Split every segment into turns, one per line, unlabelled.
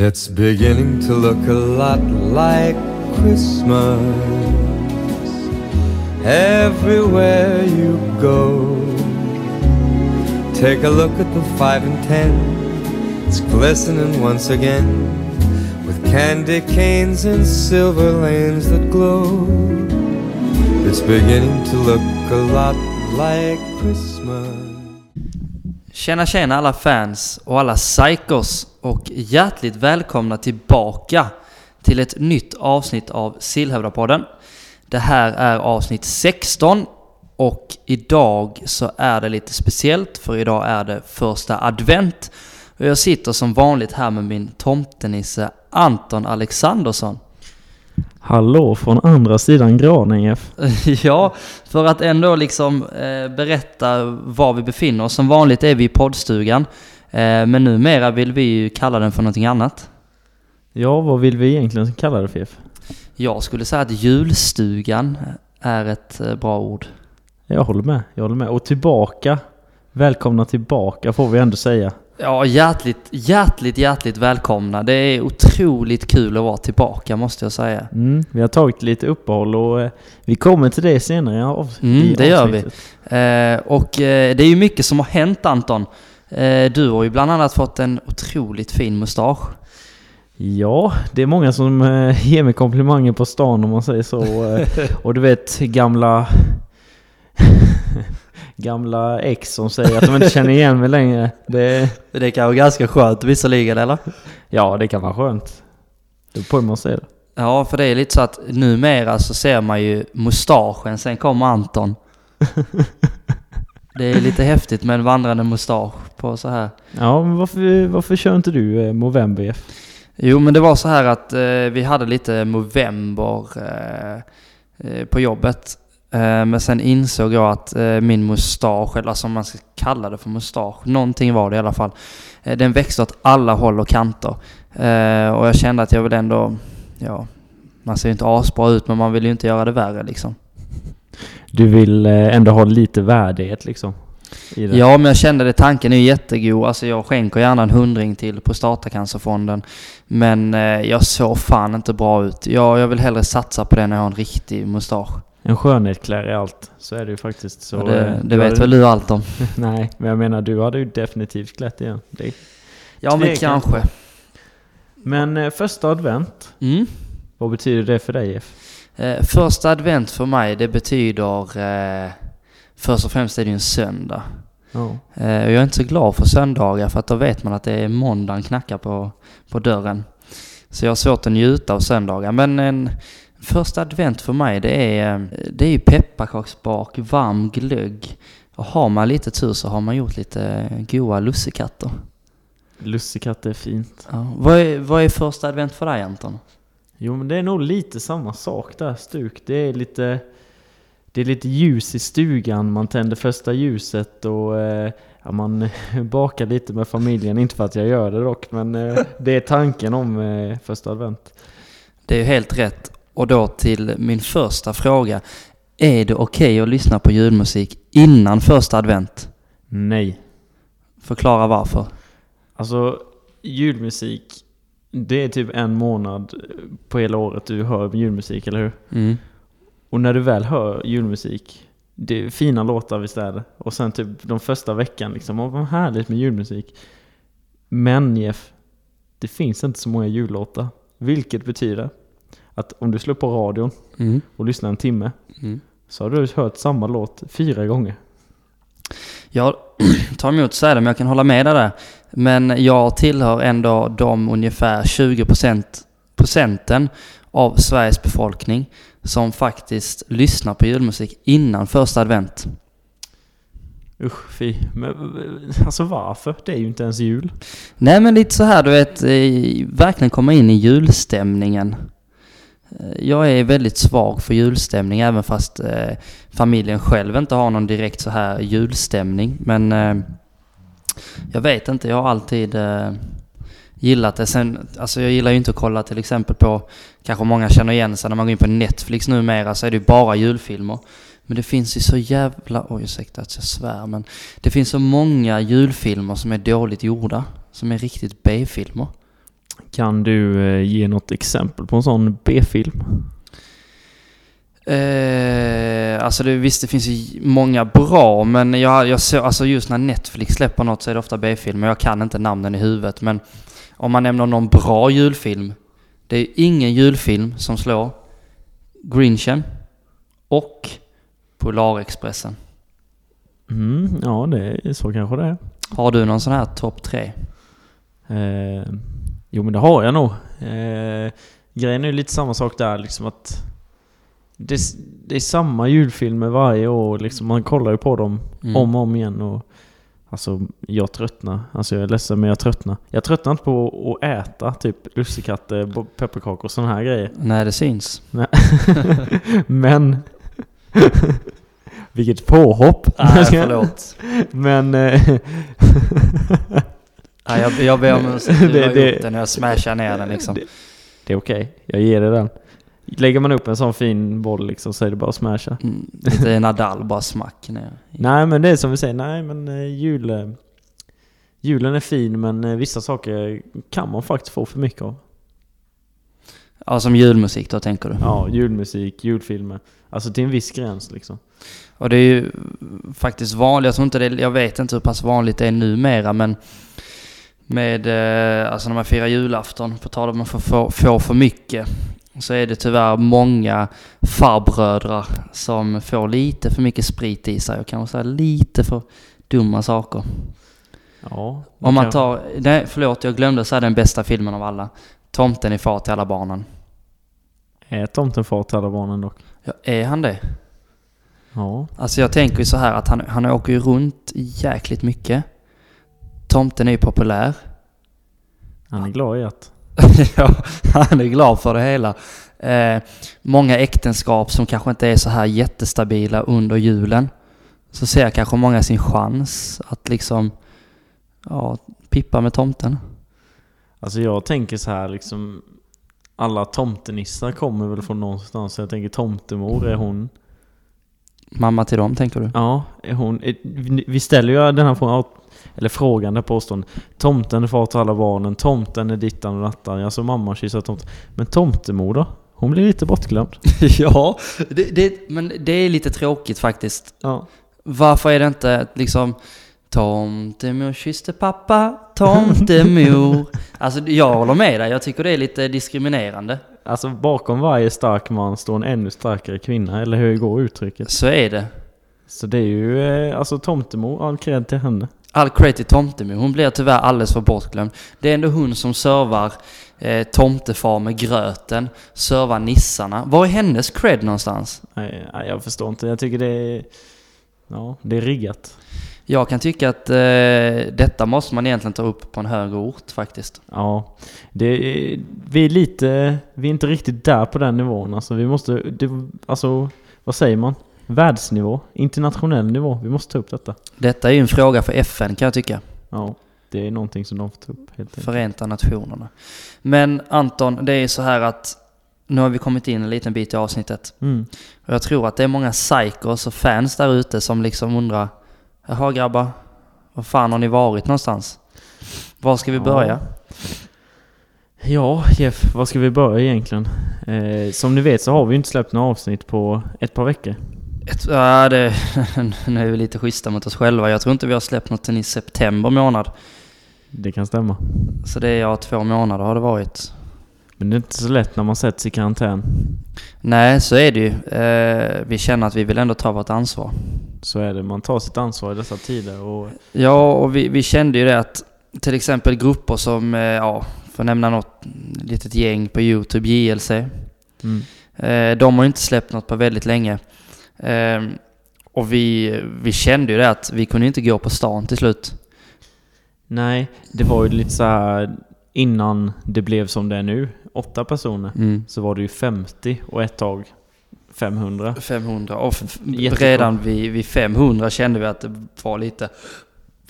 It's beginning to look a lot like Christmas everywhere you go. Take a look at the five and ten, it's glistening once again with candy canes and silver lanes that glow. It's beginning to look a lot like Christmas.
Tjena tjena alla fans och alla psychos och hjärtligt välkomna tillbaka till ett nytt avsnitt av Sillhävdapodden. Det här är avsnitt 16 och idag så är det lite speciellt för idag är det första advent. Och jag sitter som vanligt här med min tomtenisse Anton Alexandersson.
Hallå från andra sidan granen.
Ja, för att ändå liksom eh, berätta var vi befinner oss. Som vanligt är vi i poddstugan. Eh, men numera vill vi ju kalla den för någonting annat.
Ja, vad vill vi egentligen kalla det för?
Jag skulle säga att julstugan är ett eh, bra ord.
Jag håller med, jag håller med. Och tillbaka, välkomna tillbaka får vi ändå säga.
Ja, hjärtligt, hjärtligt, hjärtligt välkomna. Det är otroligt kul att vara tillbaka måste jag säga.
Mm, vi har tagit lite uppehåll och eh, vi kommer till det senare av,
Mm,
i
det gör vi.
avsnittet.
Eh, och eh, det är ju mycket som har hänt Anton. Eh, du har ju bland annat fått en otroligt fin mustasch.
Ja, det är många som eh, ger mig komplimanger på stan om man säger så. eh, och du vet gamla... gamla ex som säger att de inte känner igen mig längre. Det,
Det kan vara ganska skönt visserligen eller?
ja, det kan vara skönt. Det på hur man ser det.
Ja, för det är lite så att numera så ser man ju mustaschen, sen kommer Anton. Det är lite häftigt med en vandrande mustasch på så här.
Ja, men varför, varför kör inte du eh, Movember Jeff?
Jo, men det var så här att eh, vi hade lite Movember eh, eh, på jobbet. Eh, men sen insåg jag att min mustasch, eller som man ska kalla det för mustasch, någonting var det i alla fall. Den växte åt alla håll och kanter. Och jag kände att jag vill ändå, ja, man ser ju inte asbra ut men man vill ju inte göra det värre liksom.
Du vill eh, ändå ha lite värdighet liksom?
Ja, men jag kände det. Tanken är ju jättegod. Alltså jag skänker gärna en hundring till Prostatacancerfonden. Men eh, jag såg fan inte bra ut. Jag, jag vill hellre satsa på det när jag har en riktig mustasch.
En skönhet klär i allt. Så är det ju faktiskt. Så,
Och det
eh,
det vet
hade-
väl du allt om?
Nej, men jag menar du hade ju definitivt klätt igen. Det.
Ja, men kanske.
Men första advent,
Mm.
vad betyder det för dig Jeff?
Eh, första advent för mig, det betyder... Eh, först och främst är det ju en söndag.
Ja.
Eh, jag är inte så glad för söndagar för att då vet man att det är måndagen knackar på, på dörren. Så jag har svårt att njuta av söndagar. Men en första advent för mig det är, eh, det är ju pepparkaksbak, varm glögg. Och har man lite tur så har man gjort lite goa lussekatter.
Lussekatt är fint.
Ja. Vad, är, vad är första advent för dig Anton?
Jo men det är nog lite samma sak där stuk. Det är lite Det är lite ljus i stugan, man tänder första ljuset och eh, ja, man bakar lite med familjen. Inte för att jag gör det dock, men eh, det är tanken om eh, första advent.
Det är ju helt rätt. Och då till min första fråga. Är det okej att lyssna på julmusik innan första advent?
Nej.
Förklara varför.
Alltså julmusik, det är typ en månad på hela året du hör julmusik, eller hur?
Mm.
Och när du väl hör julmusik, det är fina låtar visst är det. Och sen typ de första veckan liksom, åh vad härligt med julmusik. Men Jeff, det finns inte så många jullåtar. Vilket betyder att om du slår på radion
Mm.
och lyssnar en timme
Mm.
så har du hört samma låt fyra gånger.
Jag tar emot så är det, men jag kan hålla med dig där. Men jag tillhör ändå de ungefär 20 procent, procenten av Sveriges befolkning som faktiskt lyssnar på julmusik innan första advent.
Usch fy. Men alltså varför? Det är ju inte ens jul.
Nej men lite så här du vet, eh, verkligen komma in i julstämningen. Eh, Jag är väldigt svag för julstämning även fast eh, familjen själv inte har någon direkt så här julstämning. Men jag vet inte, jag har alltid eh, gillat det. Sen, alltså jag gillar ju inte att kolla till exempel på, kanske många känner igen sig när man går in på Netflix numera så är det ju bara julfilmer. Men det finns ju så jävla, oj ursäkta att jag svär men det finns så många julfilmer som är dåligt gjorda. Som är riktigt B-filmer.
Kan du eh, ge något exempel på en sån B-film?
Eh, alltså det, visst, det finns ju många bra, men jag, jag ser, alltså just när Netflix släpper något så är det ofta B-filmer. Jag kan inte namnen i huvudet, men om man nämner någon bra julfilm. Det är ingen julfilm som slår Grinchen och Polarexpressen.
Mm, ja, det är så kanske det är.
Har du någon sån här topp tre?
Eh, jo men det har jag nog. Eh, grejen är ju lite samma sak där liksom att det, det är samma julfilmer varje år liksom. Man kollar ju på dem
Mm.
om och om igen och Alltså jag tröttnar. Alltså jag är ledsen men jag tröttnar. Jag tröttnar inte på att äta typ lussekatter, pepparkakor och sådana här grejer.
Nej, det syns.
men... Vilket påhopp!
Nej, förlåt.
Men... eh,
Nej, jag, jag ber om ursäkt. Du
Det- det-
upp den och jag smashar ner den liksom.
Det, det är okej, jag ger dig den. Lägger man upp en sån fin boll liksom så är det bara att smasha.
Mm, lite Nadal, bara smack ner.
Nej men det är som vi säger, nej men eh, jul... eh, Julen är fin men eh, vissa saker kan man faktiskt få för mycket av.
Ja, som julmusik då tänker du?
Ja, julmusik, julfilmer. Alltså till en viss gräns liksom.
Och det är ju faktiskt vanligt, jag tror inte det, jag vet inte hur pass vanligt det är numera men med, alltså när man firar julafton, på tal om att få för mycket, så är det tyvärr många farbrödrar som får lite för mycket sprit i sig och kanske säga lite för dumma saker.
Ja.
Om man tar, nej förlåt jag glömde säga den bästa filmen av alla. Tomten är far till alla barnen.
Är tomten far till alla barnen dock?
Ja, är han det?
Ja.
Alltså jag tänker ju så här att han, han åker ju runt jäkligt mycket. Tomten är ju populär.
Han är glad i att.
ja, han är glad för det hela. Eh, många äktenskap som kanske inte är så här jättestabila under julen. Så ser kanske många sin chans att liksom, ja, pippa med tomten.
Alltså jag tänker så här liksom. Alla tomtenissar kommer väl från någonstans. Jag tänker tomtemor, är hon...
Mamma till dem tänker du?
Ja, är hon... Vi ställer ju den här frågan, eller frågan, det påståendet. Tomten är far till alla barnen, tomten är dittan och dattan. Alltså mamma kysser tomten. Men tomtemor då? Hon blir lite bortglömd.
ja, det, det, men det är lite tråkigt faktiskt.
Ja.
Varför är det inte liksom Tomtemor kysste pappa, tomtemor. alltså jag håller med dig, jag tycker det är lite diskriminerande.
Alltså bakom varje stark man står en ännu starkare kvinna, eller hur går uttrycket?
Så är det.
Så det är ju, eh, alltså tomtemor, all cred till henne.
All credit till tomtemor, hon blir tyvärr alldeles för bortglömd. Det är ändå hon som servar eh, tomtefar med gröten, servar nissarna. Var är hennes cred någonstans?
Nej, jag förstår inte. Jag tycker det är... Ja, det är riggat.
Jag kan tycka att eh, detta måste man egentligen ta upp på en högre ort faktiskt.
Ja, det vi är lite... Vi är inte riktigt där på den nivån. Alltså vi måste... Det, alltså, vad säger man? Världsnivå? Internationell nivå. Vi måste ta upp detta.
Detta är ju en fråga för FN kan jag tycka.
Ja, det är någonting som de får ta upp helt.
Förenta Nationerna. Men Anton, det är så här att nu har vi kommit in en liten bit i avsnittet.
Mm.
Och jag tror att det är många psychos och fans där ute som liksom undrar Jaha grabbar, var fan har ni varit någonstans? Var ska vi
Ja.
börja?
Ja, Jeff, vad ska vi börja egentligen? Eh, som ni vet så har vi ju inte släppt några avsnitt på ett par veckor.
Ja, det, nu är vi lite schyssta mot oss själva. Jag tror inte vi har släppt något i september månad.
Det kan stämma.
Så det är ja, två månader har det varit.
Men det är inte så lätt när man sätts i karantän.
Nej, så är det ju. Eh, vi känner att vi vill ändå ta vårt ansvar.
Så är det. Man tar sitt ansvar i dessa tider och...
Ja, och vi, vi kände ju det att till exempel grupper som, eh, ja, för att nämna något litet gäng på YouTube, JLC.
Mm.
Eh, de har ju inte släppt något på väldigt länge. Eh, och vi, vi kände ju det att vi kunde inte gå på stan till slut.
Nej, det var ju lite så här innan det blev som det är nu. Åtta personer.
Mm.
Så var det ju 50 och ett tag 500.
500. Och redan vid, vid 500 kände vi att det var lite...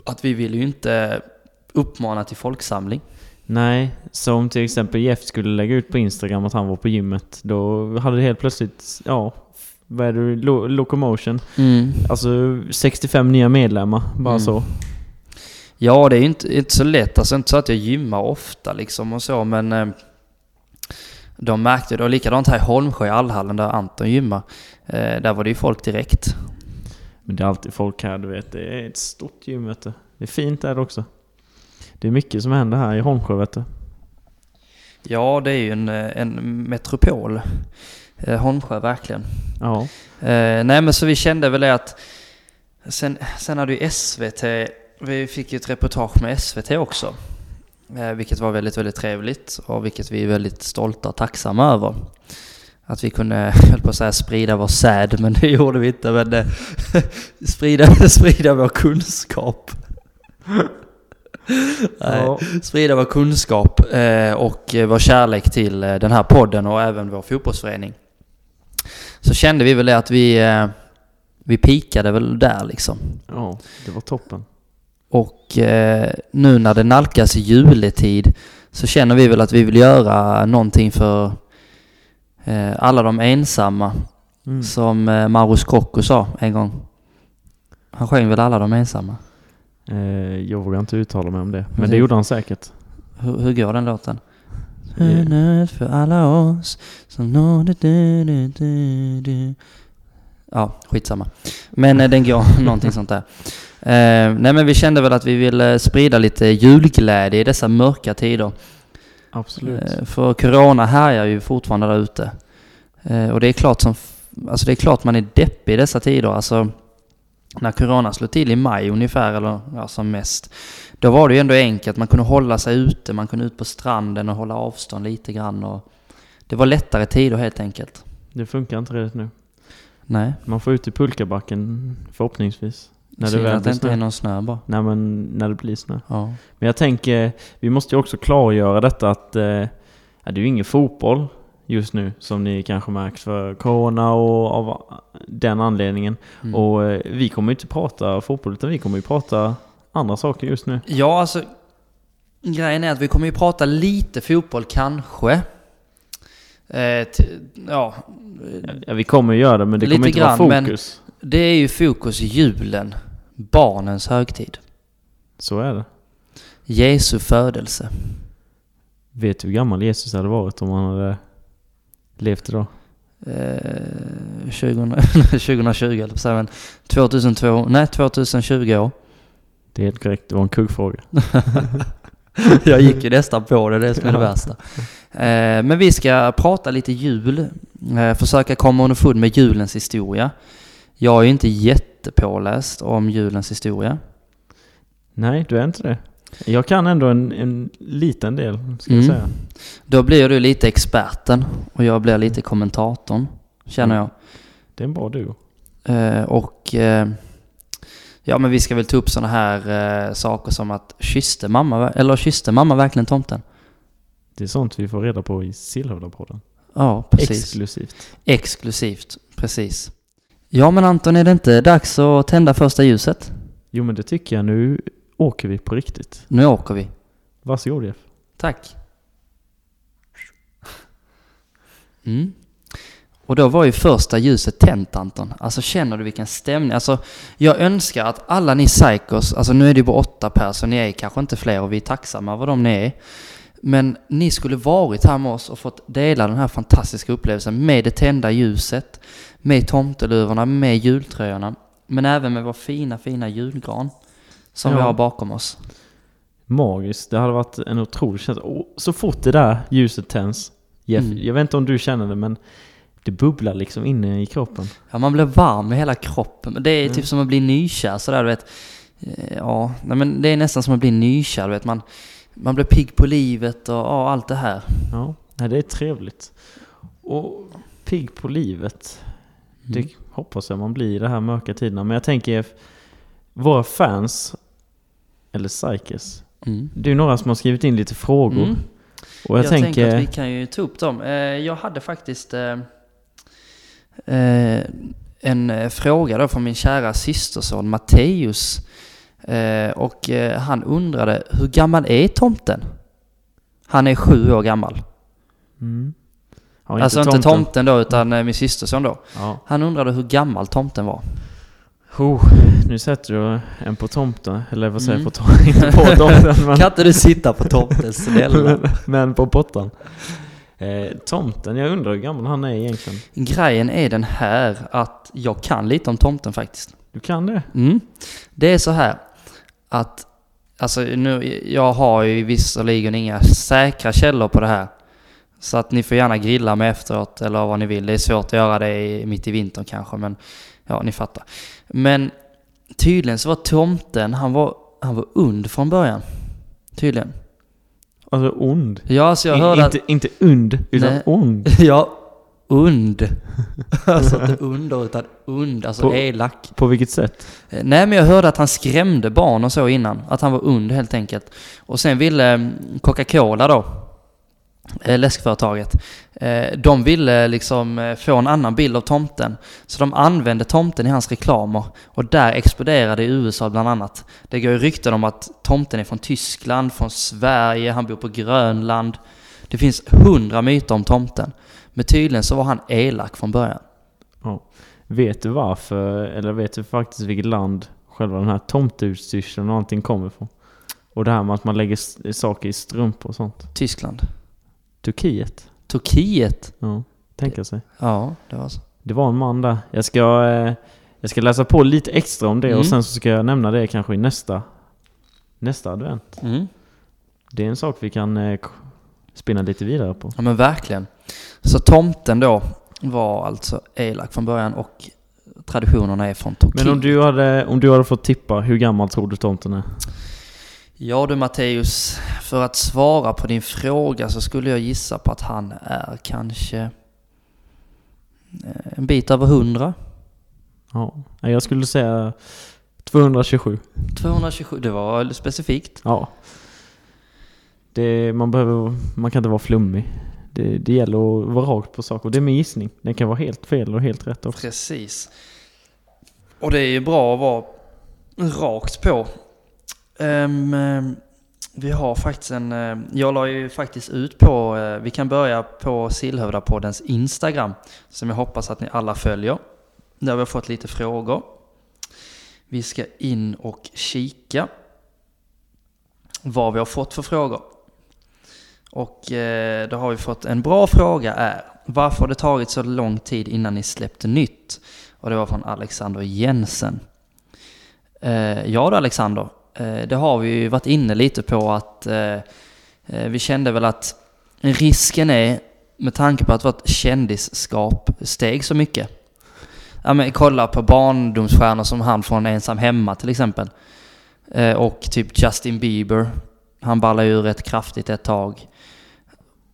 Att vi ville ju inte uppmana till folksamling.
Nej, så om till exempel Jeff skulle lägga ut på Instagram att han var på gymmet. Då hade det helt plötsligt, ja, vad är det, Lo- Locomotion.
Mm.
Alltså 65 nya medlemmar, bara
Mm.
så.
Ja, det är ju inte, inte så lätt. Alltså inte så att jag gymmar ofta liksom och så, men eh, de märkte det. Och likadant här i Holmsjö i Allhallen där Anton gymmar. Eh, där var det ju folk direkt.
Men det är alltid folk här, du vet. Det är ett stort gym, vet du. Det är fint där också. Det är mycket som händer här i Holmsjö, vet du.
Ja, det är ju en, eh, en metropol. Eh, Holmsjö, verkligen.
Ja.
Eh, nej, men så vi kände väl det att... Sen, sen hade ju SVT... Vi fick ju ett reportage med SVT också. Eh, vilket var väldigt, väldigt trevligt och vilket vi är väldigt stolta och tacksamma över. Att vi kunde, höll på att säga sprida vår säd, men det gjorde vi inte. Men eh, sprida, sprida vår kunskap.
Ja.
sprida vår kunskap eh, och vår kärlek till eh, den här podden och även vår fotbollsförening. Så kände vi väl det att vi, eh, vi pikade väl där liksom.
ja, det var toppen.
Och eh, nu när det nalkas juletid så känner vi väl att vi vill göra någonting för eh, alla de ensamma.
Mm.
Som eh, Maros Crocco sa en gång. Han sjöng väl alla de ensamma?
Eh, jag vågar inte uttala mig om det. Men det- gjorde han säkert.
Hur, hur går den låten? Hunnit för alla oss som nådde du, du, du, du. Ja, skitsamma. Men eh, den går någonting sånt där. Eh, nej men vi kände väl att vi ville sprida lite julglädje i dessa mörka tider.
Absolut.
Eh, för corona härjar ju fortfarande där ute. Eh, och det är klart som... Alltså det är klart man är deppig i dessa tider. Alltså när corona slog till i maj ungefär, eller ja, som mest. Då var det ju ändå enkelt. Man kunde hålla sig ute, man kunde ut på stranden och hålla avstånd lite grann. Och det var lättare tider helt enkelt.
Det funkar inte redan nu.
Nej,
Man får ut i pulkabacken förhoppningsvis. När det
synd
väl
att det inte är någon snö bara.
Nej men när det blir snö.
Ja.
Men jag tänker, vi måste ju också klargöra detta att eh, det är ju ingen fotboll just nu som ni kanske märkt för corona och av den anledningen.
Mm.
Och eh, vi kommer ju inte prata fotboll utan vi kommer ju prata andra saker just nu.
Ja, alltså grejen är att vi kommer ju prata lite fotboll kanske. Eh, ja,
Ja, vi kommer ju göra det men det
Lite
kommer inte
grann,
vara
men-
fokus.
det är ju fokus julen. Barnens högtid.
Så är det.
Jesu födelse.
Vet du hur gammal Jesus hade varit om han hade levt idag?
Eh, 20, 2020 eller så, men 2002, nej 2020 år.
Det är helt korrekt, det var en kuggfråga.
Jag gick ju nästan på det, det som är det värsta. Eh, men vi ska prata lite jul. Eh, försöka komma underfund med julens historia. Jag är ju inte jättepåläst om julens historia.
Nej, du är inte det. Jag kan ändå en, en liten del, ska jag
Mm.
säga.
Då blir du lite experten och jag blir lite kommentatorn, känner jag.
Det är en bra duo.
Eh, och eh, ja, men vi ska väl ta upp sådana här eh, saker som att kysste mamma, eller kysste mamma verkligen tomten?
Det är sånt vi får reda på i Sillhövdapodden.
Ja, precis.
Exklusivt.
Exklusivt, precis. Ja men Anton, är det inte dags att tända första ljuset?
Jo men det tycker jag. Nu åker vi på riktigt.
Nu åker vi.
Varsågod Jeff.
Tack. Mm. Och då var ju första ljuset tänt Anton. Alltså känner du vilken stämning? Alltså jag önskar att alla ni psykos, alltså nu är det ju bara åtta per så ni är kanske inte fler och vi är tacksamma över dem ni är. Men ni skulle varit här med oss och fått dela den här fantastiska upplevelsen med det tända ljuset, med tomteluvorna, med jultröjorna, men även med vår fina, fina julgran som vi
Ja.
har bakom oss.
Magiskt. Det hade varit en otrolig känsla. Och så fort det där ljuset tänds. Jeff,
Mm.
jag vet inte om du känner det men det bubblar liksom inne i kroppen.
Ja, man blir varm i hela kroppen. Det är
Mm.
typ som att bli nykär sådär, du vet. Eh, Ja, nej, men det är nästan som att bli nykär, du vet. Man, man blir pigg på livet och ja, allt det här.
Ja, nej, det är trevligt. Och pigg på livet. Det
Mm.
hoppas jag man blir i de här mörka tiderna. Men jag tänker Jeff, våra fans, eller psykes,
Mm.
det är några som har skrivit in lite frågor.
Mm.
Och jag,
Jag,
tänker...
tänker att vi kan ju ta upp dem. Eh, Jag hade faktiskt eh, eh, en fråga då från min kära systerson Matteus. Och han undrade, hur gammal är tomten? Han är sju år gammal.
Mm. Ja,
alltså inte tomten. då, utan min systerson då.
Ja.
Han undrade hur gammal tomten var.
Oh, nu sätter du en på tomten, eller vad säger jag
Mm.
på tomten? Inte på tomten, men,
Kan inte du sitta på tomten snälla?
men, på pottan. Eh, tomten, jag undrar hur gammal han är egentligen.
Grejen är den här att jag kan lite om tomten faktiskt.
Du kan det?
Mm. Det är så här att, alltså nu, jag har ju visserligen inga säkra källor på det här. Så att ni får gärna grilla mig efteråt eller vad ni vill. Det är svårt att göra det mitt i vintern kanske men ja, ni fattar. Men tydligen så var tomten, han var, han var und från början. Tydligen.
Alltså ond.
Ja, alltså jag hörde att...
inte, inte und, utan
Nej.
ond.
Ja, und. alltså inte under utan und, alltså
På-
elak.
På vilket sätt?
Eh, Nej men jag hörde att han skrämde barn och så innan. Att han var und helt enkelt. Och sen ville mm, Coca-Cola då, läskföretaget, eh, de ville liksom eh, få en annan bild av tomten. Så de använde tomten i hans reklamer. Och där exploderade i USA bland annat. Det går ju rykten om att tomten är från Tyskland, från Sverige, han bor på Grönland. Det finns hundra myter om tomten. Men tydligen så var han elak från början.
Ja. Vet du varför, eller vet du faktiskt vilket land själva den här tomteutstyrseln och allting kommer ifrån? Och det här med att man lägger saker i strumpor och sånt.
Tyskland.
Turkiet?
Turkiet.
Ja, tänka sig.
Ja, det var så.
Det var en man där. Jag ska, eh, jag ska läsa på lite extra om det
Mm.
och sen så ska jag nämna det kanske i nästa, nästa advent.
Mm.
Det är en sak vi kan eh, spinna lite vidare på.
Ja men verkligen. Så tomten då var alltså elak från början och traditionerna är från Turkiet.
Men om du, hade, om du hade fått tippa, hur gammal tror du tomten är?
Ja du Matteus, för att svara på din fråga så skulle jag gissa på att han är kanske eh, en bit över 100.
Ja, jag skulle säga 227.
227, det var specifikt.
Ja. Det, man, behöver, man kan inte vara flummig. Det, det gäller att vara rakt på saker. Det är min gissning. Den kan vara helt fel och helt rätt också.
Precis. Och det är ju bra att vara rakt på. Um, vi har faktiskt en... Eh, jag la ju faktiskt ut på... Eh, vi kan börja på Sillhövdapoddens Instagram. Som jag hoppas att ni alla följer. Där vi har fått lite frågor. Vi ska in och kika. Vad vi har fått för frågor. Och eh, då har vi fått en bra fråga är Varför har det tagit så lång tid innan ni släppte nytt? Och det var från Alexander Jensen. Ja då Alexander, det har vi ju varit inne lite på att eh, eh, vi kände väl att risken är med tanke på att vårt kändisskap steg så mycket. Ja men kolla på barndomsstjärnor som han från Ensam Hemma till exempel. Eh, och typ Justin Bieber. Han ballade ju rätt kraftigt ett tag.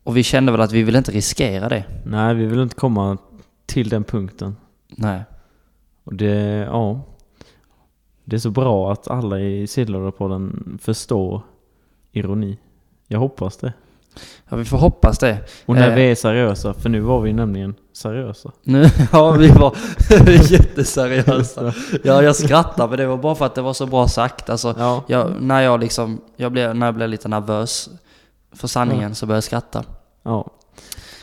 Och vi kände väl att vi vill inte riskera det.
Nej, vi vill inte komma till den punkten.
Nej.
Och det, ja. Det är så bra att alla i Sillhövdapodden förstår ironi. Jag hoppas det.
Ja, vi får hoppas det.
Och när
Eh.
vi är seriösa, för nu var vi nämligen seriösa.
Nu, ja, vi var jätteseriösa. Ja, jag skrattar men det var bara för att det var så bra sagt. Alltså,
Ja,
jag, när jag liksom, jag blev, när jag blev lite nervös för sanningen så började jag skratta.
ja.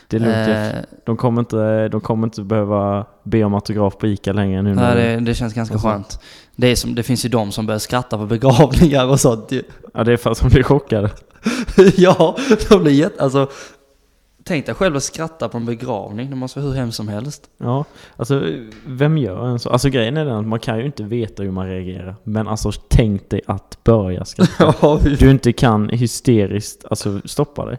Det är lugnt.
Eh,
De kommer, inte, de kommer inte behöva be om autograf på ICA längre nu.
nej, det, det känns ganska
Och så-
skönt. Det, är som, det finns ju de som börjar skratta på begravningar och sånt ju.
Ja, det är för att de blir chockade.
ja, de blir jätte... Alltså, tänk dig själv att skratta på en begravning. Det måste vara hur hemskt som helst.
Ja, alltså vem gör en så? Alltså grejen är den att man kan ju inte veta hur man reagerar. Men alltså tänk dig att börja skratta.
Ja,
Du inte kan hysteriskt alltså, stoppa det.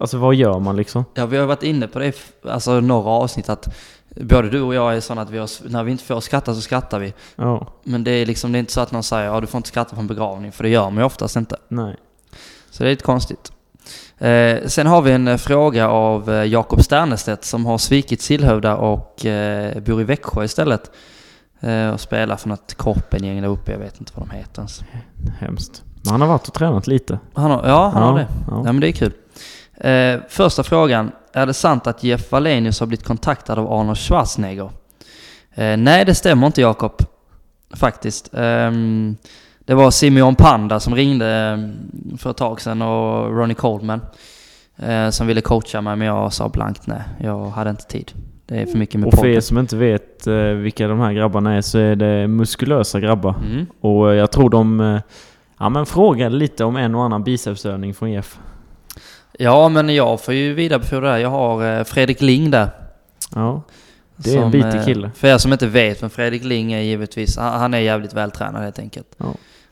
Alltså vad gör man liksom?
Ja, vi har varit inne på det, alltså några avsnitt att både du och jag är sådana att vi har, när vi inte får skratta så skrattar vi.
Ja,
Men det är liksom, det är inte så att någon säger ja du får inte skratta på en begravning, för det gör man ju oftast inte.
nej.
Så det är lite konstigt. Eh, sen har vi en eh, fråga av eh, Jakob Sternestedt som har svikit Sillhövda och eh, bor i Växjö istället. Eh, och spelar för något korpengäng där uppe, jag vet inte vad de heter ens.
Hemskt. Men han har varit och tränat lite.
Han har, ja, han har det.
Ja.
Ja men det är kul. Eh, första frågan. Är det sant att Jeff Wallenius har blivit kontaktad av Arnold Schwarzenegger? Eh, nej, det stämmer inte Jakob. Faktiskt. Ehm, det var Simeon Panda som ringde ehm, för ett tag sedan och Ronnie Coleman. Eh, som ville coacha mig men jag sa blankt nej. Jag hade inte tid. Det är för mycket med
Och för er som inte vet eh, vilka de här grabbarna är så är det muskulösa grabbar.
Mm.
Och eh, jag tror de eh, ja, men frågade lite om en och annan bicepsövning från Jeff.
Ja, men jag får ju vidarebefordra det. Jag har eh, Fredrik Ling där.
Ja, det är en
Som,
bitig
eh,
kille.
För er som inte vet vem Fredrik Ling är givetvis, han, är jävligt vältränad helt enkelt.
Ja.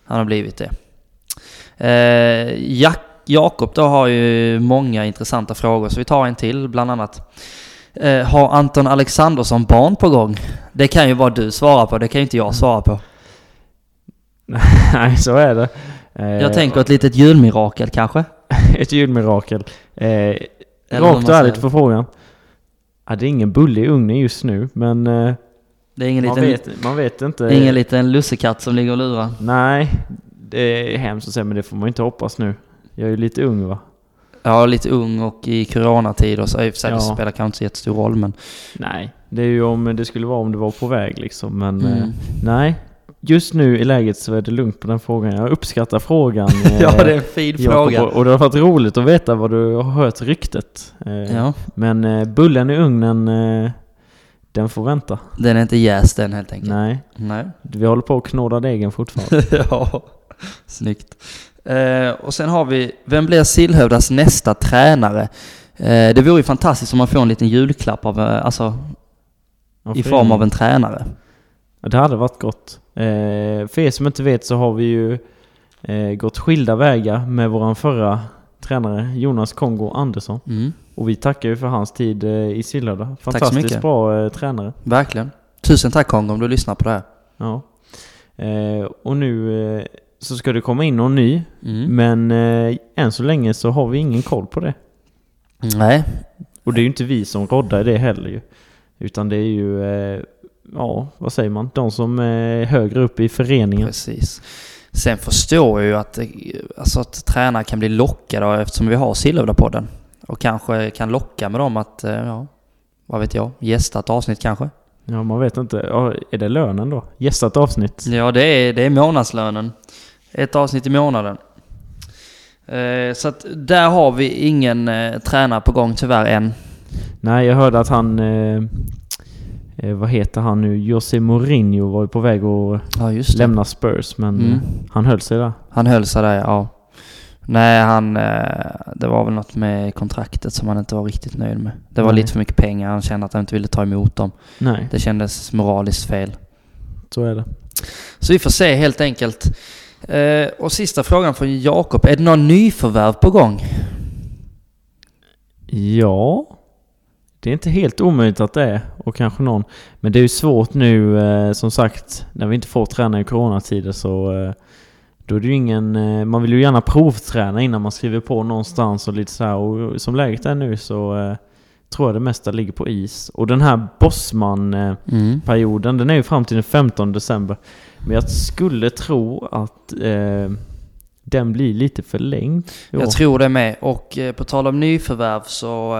Han har blivit det. Eh, Jak- Jakob då har ju många intressanta frågor, så vi tar en till bland annat. Har Anton Alexandersson barn på gång? Det kan ju bara du svara på, det kan ju inte jag svara på.
Nej, så är det.
Jag tänker ett litet julmirakel kanske?
Ett julmirakel. Eh, rakt och ärligt
det.
på frågan. Ja, det är ingen bulle i ugnen just nu, men eh,
Det är ingen
man,
liten,
vet, man vet inte.
ingen liten lussekatt som ligger och lurar.
Nej, det är hemskt att säga, men det får man inte hoppas nu. Jag är ju lite ung va?
Är lite ung och i coronatider så i och för sig det
Ja.
spelar kanske inte så jättestor roll men...
Nej, det är ju om det skulle vara om det var på väg liksom, men eh,
Mm.
nej. Just nu i läget så är det lugnt på den frågan. Jag uppskattar frågan. eh,
Ja, det är en fin
Jakob,
fråga.
Och det har varit roligt att veta vad du har hört ryktet. Eh,
Ja,
Men eh, bullen i ugnen, eh, den får vänta.
den är inte jäst än helt enkelt.
Nej,
Nej.
vi håller på att knåda degen fortfarande.
ja, snyggt. Eh, och sen har vi, vem blir Sillhövdas nästa tränare? Eh, det vore ju fantastiskt om man får en liten julklapp av, eh, alltså i form av en tränare.
Det hade varit gott. Eh, för er som inte vet så har vi ju eh, gått skilda vägar med våran förra tränare Jonas Kongo Andersson.
Mm,
Och vi tackar ju för hans tid eh, i Sillhövda.
så
Fantastiskt bra tränare.
verkligen. Tusen tack Kongo om du lyssnar på det här.
Ja. Och nu så ska det komma in någon ny.
Mm.
Men eh, än så länge så har vi ingen koll på det.
Nej,
Och det är ju inte vi som roddar det heller ju. Utan det är ju, eh, ja vad säger man, de som är högre upp i föreningen.
precis. Sen förstår jag ju att, eh, alltså att tränare kan bli lockade eftersom vi har Sillhövda-podden. Och kanske kan locka med dem att, eh, ja, vad vet jag, gästa ett avsnitt kanske.
Ja, man vet inte. Är det lönen då? Gästat avsnitt?
Ja, det är, det är månadslönen. Ett avsnitt i månaden. Eh, så att där har vi ingen tränare på gång tyvärr än.
Nej, jag hörde att han, eh, vad heter han nu, José Mourinho var ju på väg att
Ja,
lämna Spurs, men
Mm.
han höll sig där.
Han höll sig där, ja. Nej, han... Eh, det var väl något med kontraktet som han inte var riktigt nöjd med. Det var
Nej.
lite för mycket pengar. Han kände att han inte ville ta emot dem.
Nej,
Det kändes moraliskt fel.
så är det.
Så vi får se helt enkelt. Eh, och sista frågan från Jakob. Är det någon nyförvärv på gång?
Ja, det är inte helt omöjligt att det är. Och kanske någon. Men det är ju svårt nu, eh, som sagt, när vi inte får träna i coronatider så eh, då är det ju ingen... Eh, man vill ju gärna provträna innan man skriver på någonstans och lite så här. Och som läget är nu så eh, tror jag det mesta ligger på is. Och den här Bossman... Eh,
Mm.
Den är ju fram till den 15 december. Men jag skulle tro att eh, den blir lite förlängd.
Jag tror det med. Och på tal om nyförvärv så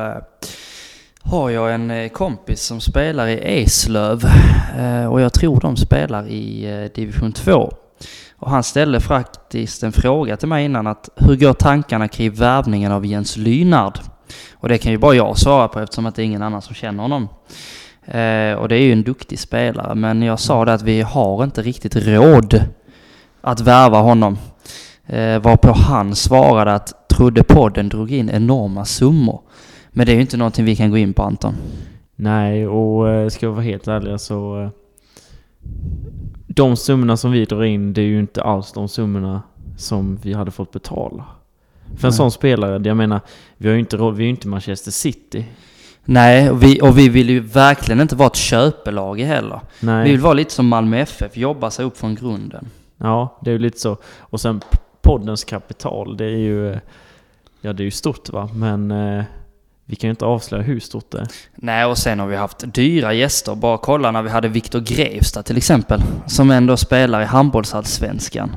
har jag en eh, kompis som spelar i Eslöv. Eh, och jag tror de spelar i eh, division 2. Och han ställde faktiskt en fråga till mig innan att hur går tankarna kring värvningen av Jens Lynard? Och det kan ju bara jag svara på eftersom att det är ingen annan som känner honom. Och det är ju en duktig spelare men jag sa det att vi har inte riktigt råd att värva honom. Eh, varpå han svarade att trodde podden drog in enorma summor. Men det är ju inte någonting vi kan gå in på Anton.
Nej, och eh, ska jag vara helt ärlig så... Eh, de summorna som vi drar in, det är ju inte alls de summorna som vi hade fått betala. För en
Nej.
sån spelare, jag menar, vi har ju inte, vi är ju inte Manchester City.
Nej, och vi, och vi vill ju verkligen inte vara ett köpelag heller.
Nej.
Vi vill vara lite som Malmö FF, jobba sig upp från grunden.
Ja, det är ju lite så. Och sen poddens kapital, det är ju... eh, Ja, det är ju stort va, men vi kan ju inte avslöja hur stort det är.
Nej, och sen har vi haft dyra gäster. Bara kolla när vi hade Viktor Grevstad till exempel. Som ändå spelar i handbollsallsvenskan.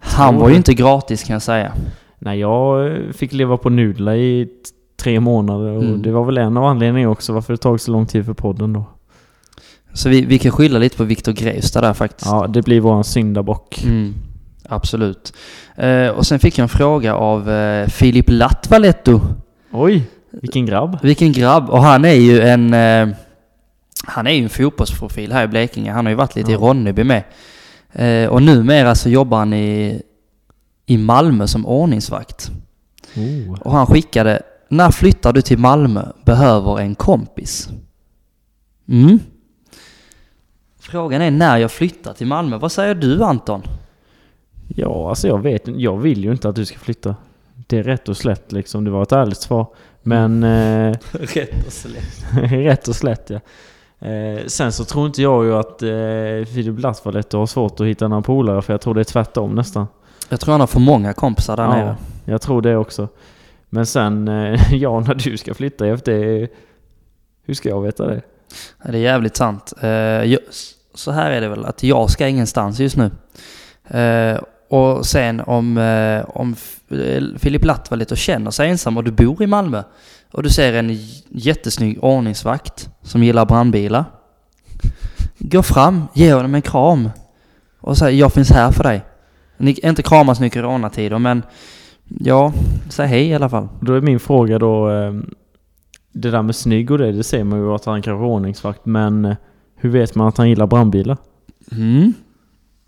Han var ju inte gratis kan jag säga.
Nej, jag eh, fick leva på nudlar i tre månader och
Mm.
det var väl en av anledningarna också varför det tagit så lång tid för podden då.
Så vi, vi kan skylla lite på Viktor Grevstad där faktiskt.
Ja, det blir våran syndabock.
Mm, absolut. Eh, och sen fick jag en fråga av eh, Filip Latvaletto.
Oj! Vilken grabb.
Vilken grabb! Och han är ju en... Eh, han är ju en fotbollsprofil här i Blekinge. Han har ju varit lite i
Ja.
Ronneby med. Eh, och numera så jobbar han i, i Malmö som ordningsvakt.
Oh.
Och han skickade När flyttar du till Malmö? Behöver en kompis. Mm. Frågan är när jag flyttar till Malmö. Vad säger du Anton?
Ja, alltså jag vet. Jag vill ju inte att du ska flytta. Det är rätt och slätt liksom. Det var ett ärligt svar. Men... Eh,
Rätt och slätt.
rätt och slätt ja. Eh, sen så tror inte jag ju att eh, Filip Latvalet har svårt att hitta några polare. För jag tror det är tvärtom nästan.
Jag tror han har för många kompisar där nere.
jag tror det också. Men sen, eh, ja när du ska flytta efter Hur ska jag veta det?
Ja, Det är jävligt sant. Eh, jag, så här är det väl, att jag ska ingenstans just nu. Eh, och sen om, eh, om F- eh, Filip Latvalet och känner sig ensam och du bor i Malmö och du ser en jättesnygg ordningsvakt som gillar brandbilar. Gå fram, ge honom en kram och säg jag finns här för dig. Inte kramas nu i coronatider men ja, säg hej i alla fall.
Då är min fråga då eh, Det där med snygg och det, det ser man ju att han kanske är ordningsvakt. Men eh, hur vet man att han gillar brandbilar?
Mm.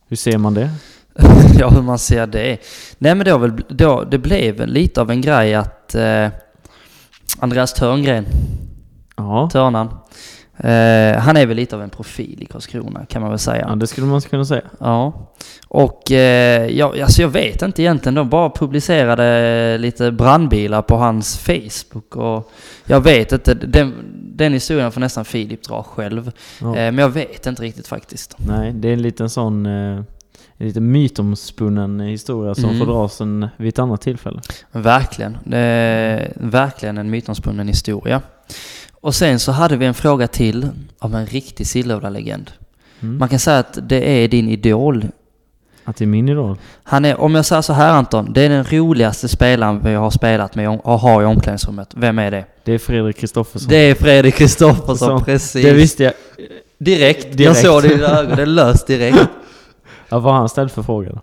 Hur ser man det?
ja, hur man ser det. Nej, men då, väl, då, det blev lite av en grej att eh, Andreas Törngren,
Ja,
Törnan, eh, han är väl lite av en profil i Karlskrona kan man väl säga.
ja det skulle man kunna säga.
Ja. Och eh, jag, alltså jag vet inte egentligen, de bara publicerade lite brandbilar på hans Facebook och jag vet inte, den, den historien får nästan Filip dra själv.
Ja.
Eh, men jag vet inte riktigt faktiskt.
Nej, det är en liten sån en liten mytomspunnen historia som
Mm.
får dras en, vid ett annat tillfälle.
Verkligen. Det är verkligen en mytomspunnen historia. Och sen så hade vi en fråga till av en riktig Sillhövda-legend.
Mm.
Man kan säga att det är din idol.
Att det är min idol?
Han är, om jag säger så här Anton, det är den roligaste spelaren vi har spelat med och har i omklädningsrummet. Vem är det?
Det är Fredrik Kristoffersson.
Det är Fredrik Kristoffersson, precis.
Det visste jag.
direkt. Jag
Direkt.
såg det i dina ögon, det löst direkt.
Ja, vad har han ställt för fråga då?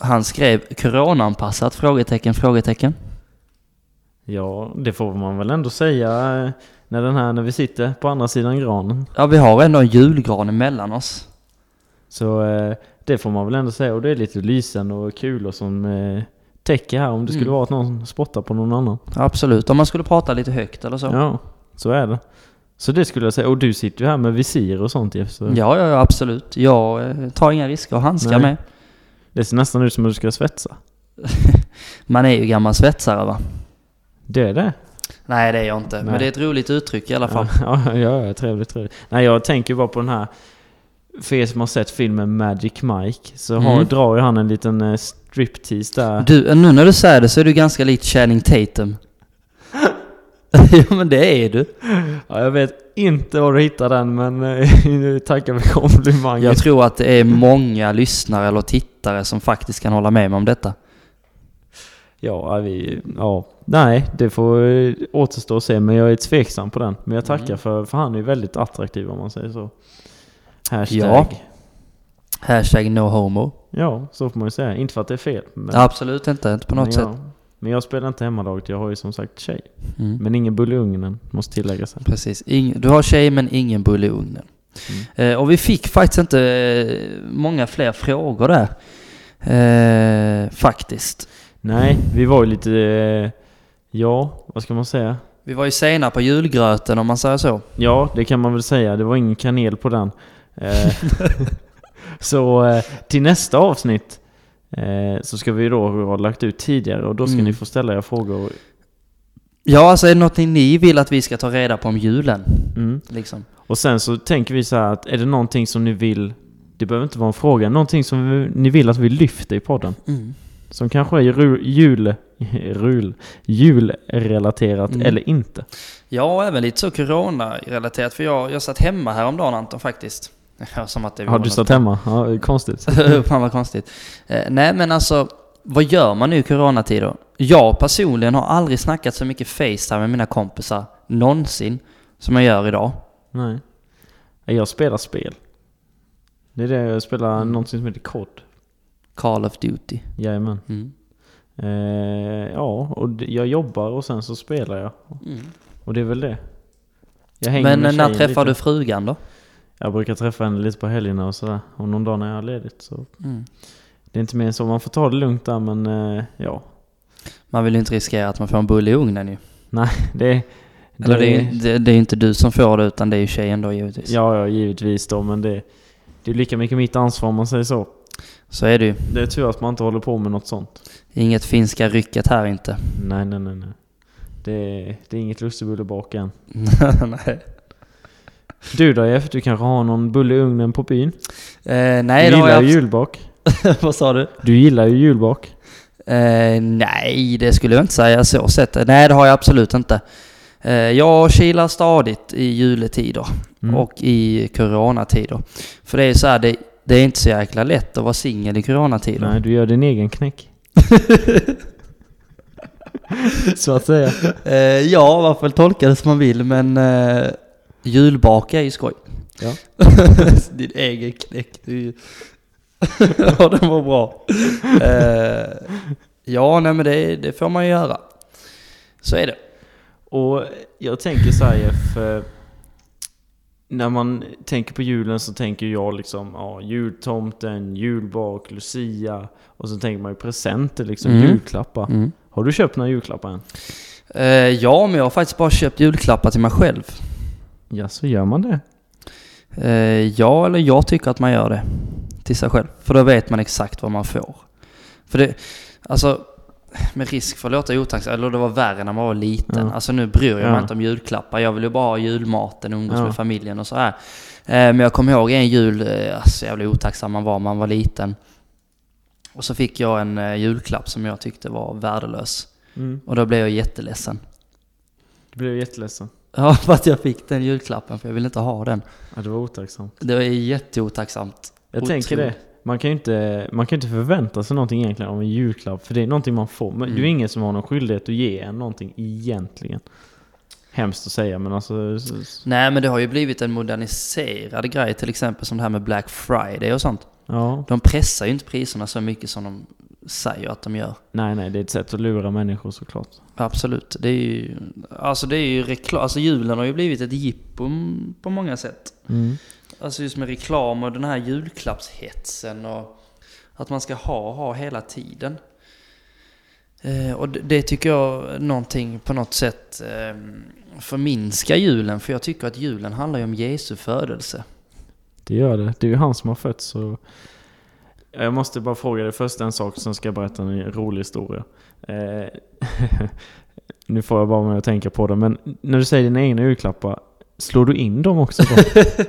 Han skrev coronaanpassat? Frågetecken, frågetecken.
Ja, det får man väl ändå säga eh, när, den här, när vi sitter på andra sidan granen.
Ja, vi har ändå en julgran emellan oss.
Så eh, det får man väl ändå säga. Och det är lite lysen och kulor som eh, täcker här om det skulle
Mm.
vara att någon spottar på någon annan.
Absolut, om man skulle prata lite högt eller så.
Ja, så är det. Så det skulle jag säga. Och du sitter ju här med visir och sånt Jeff. Så
Ja, ja, ja, absolut. Jag eh, tar inga risker och handskar
Nej.
med.
Det ser nästan ut som att du ska svetsa.
Man är ju gammal svetsare va?
Det är det.
Nej, det är jag inte.
Nej.
Men det är ett roligt uttryck i alla fall.
Ja, ja, ja, trevligt, trevligt. Nej, jag tänker bara på den här... För er som har sett filmen Magic Mike så har,
Mm.
drar ju han en liten eh, striptease där.
Du, nu när du säger det så är du ganska likt Channing Tatum. jo, men det är du.
Ja, jag vet inte var du hittar den men eh, tackar för komplimangen.
Jag tror att det är många lyssnare eller tittare som faktiskt kan hålla med mig om detta.
Ja, vi, ja, nej, det får eh, återstå att se men jag är tveksam på den. Men jag tackar
Mm.
för, för han är ju väldigt attraktiv om man säger så. Hashtag.
Ja. Hashtag no homo.
Ja, så får man ju säga. Inte för att det är fel.
Absolut inte, inte på något sätt.
Men jag spelar inte hemmalaget, jag har ju som sagt tjej.
Mm.
Men ingen bulle i ugnen, måste tilläggas här.
Precis. Ing, du har tjej men ingen bulle i ugnen.
Mm.
Eh, och vi fick faktiskt inte eh, många fler frågor där. Eh, faktiskt.
Nej, vi var ju lite... Eh, ja, vad ska man säga?
Vi var ju sena på julgröten om man säger så.
Ja, det kan man väl säga. Det var ingen kanel på den. Eh, så till nästa avsnitt eh, så ska vi då ha lagt ut tidigare och då ska
Mm.
ni få ställa era frågor.
Ja, alltså är det något ni vill att vi ska ta reda på om julen?
Mm.
Liksom.
Och sen så tänker vi så här att är det någonting som ni vill, det behöver inte vara en fråga, någonting som ni vill att vi lyfter i podden.
Mm.
Som kanske är jul, rul, julrelaterat
Mm.
eller inte.
Ja, och även lite så corona-relaterat. För jag, jag satt hemma häromdagen Anton faktiskt. Ja, som att det
Har du satt hemma? Ja, konstigt.
Fan vad konstigt. Eh, nej men alltså, vad gör man nu i coronatider? Jag personligen har aldrig snackat så mycket Facetime med mina kompisar någonsin som jag gör idag.
Nej. Jag spelar spel. Det är det jag spelar
Mm.
någonting som heter COD.
Call of Duty.
Jajamän.
Mm.
Eh, ja, och jag jobbar och sen så spelar jag.
Mm.
Och det är väl det.
Men när träffar
lite.
du frugan då?
Jag brukar träffa henne lite på helgerna och sådär. Och någon dag när jag har ledigt så.
Mm.
Det är inte mer än så. Man får ta det lugnt där men eh, ja.
Man vill ju inte riskera att man får en bulle i ugnen ju.
Det,
Eller det, är det, det är inte du som får det utan det är ju tjejen då givetvis.
Ja, ja, givetvis då. Men det, det är lika mycket mitt ansvar om man säger så.
Så är det ju.
Det är tur att man inte håller på med något sånt.
Inget finska rycket här inte.
Nej, nej, nej. nej. Det, är- det är inget lustigbulle bak än.
nej.
Du då Jeff? Du kanske har någon bulle i ugnen på byn?
Eh, nej,
du gillar
jag
ju julbak.
Vad sa du?
Du gillar ju julbak.
Eh, nej, det skulle jag inte säga så sett. Nej, det har jag absolut inte. Eh, jag kilar stadigt i juletider
Mm.
och i coronatider. För det är så här, det, det är inte så jäkla lätt att vara singel i coronatider.
Nej, du gör din egen knäck. så att säga.
Eh, ja, varför tolka det som man vill, men eh, julbaka är ju skoj.
Ja.
Din egen knäck, ja, den var bra. Eh, ja, nej men det, det får man ju göra. Så är det.
Och jag tänker så här Jeff. eh, När man tänker på julen så tänker jag liksom ja, jultomten, julbak, lucia. Och så tänker man ju presenter liksom,
Mm.
julklappar.
Mm.
Har du köpt några julklappar än?
Eh, ja, men jag har faktiskt bara köpt julklappar till mig själv.
Ja, så gör man det.
Eh, ja, eller jag tycker att man gör det till sig själv. För då vet man exakt vad man får. För det, alltså, med risk för att låta otacksam, eller det var värre när man var liten.
Ja.
Alltså nu bryr jag mig
Ja.
inte om julklappar. Jag vill ju bara ha julmaten, umgås
Ja.
med familjen och så här. Eh, men jag kommer ihåg en jul, eh, alltså jävla otacksam man var, man var liten. Och så fick jag en julklapp som jag tyckte var värdelös.
Mm.
Och då blev jag jätteledsen.
Du blev jätteledsen.
Ja, för att jag fick den julklappen, för jag ville inte ha den.
Ja, det var otacksamt.
Det var jätteotacksamt.
Jag
Otroligt.
tänker det. Man kan ju inte, man kan inte förvänta sig någonting egentligen av en julklapp. För det är någonting man får. Men
Mm.
det är ingen som har någon skyldighet att ge en någonting egentligen. Hemskt att säga men alltså...
Nej men det har ju blivit en moderniserad grej till exempel som det här med Black Friday och sånt.
Ja.
De pressar ju inte priserna så mycket som de säger att de gör.
Nej nej, det är ett sätt att lura människor såklart.
Absolut. Det är ju, alltså det är ju reklam, alltså julen har ju blivit ett jippo på många sätt.
Mm.
Alltså just med reklam och den här julklappshetsen och att man ska ha, ha hela tiden. Eh, och det, det tycker jag någonting på något sätt eh, förminskar julen, för jag tycker att julen handlar ju om Jesu födelse.
Det gör det. Det är ju han som har fötts så... Jag måste bara fråga dig först en sak, sen ska jag berätta en rolig historia. Eh, nu får jag bara med att tänka på det, men när du säger dina egna julklappar, slår du in dem också då?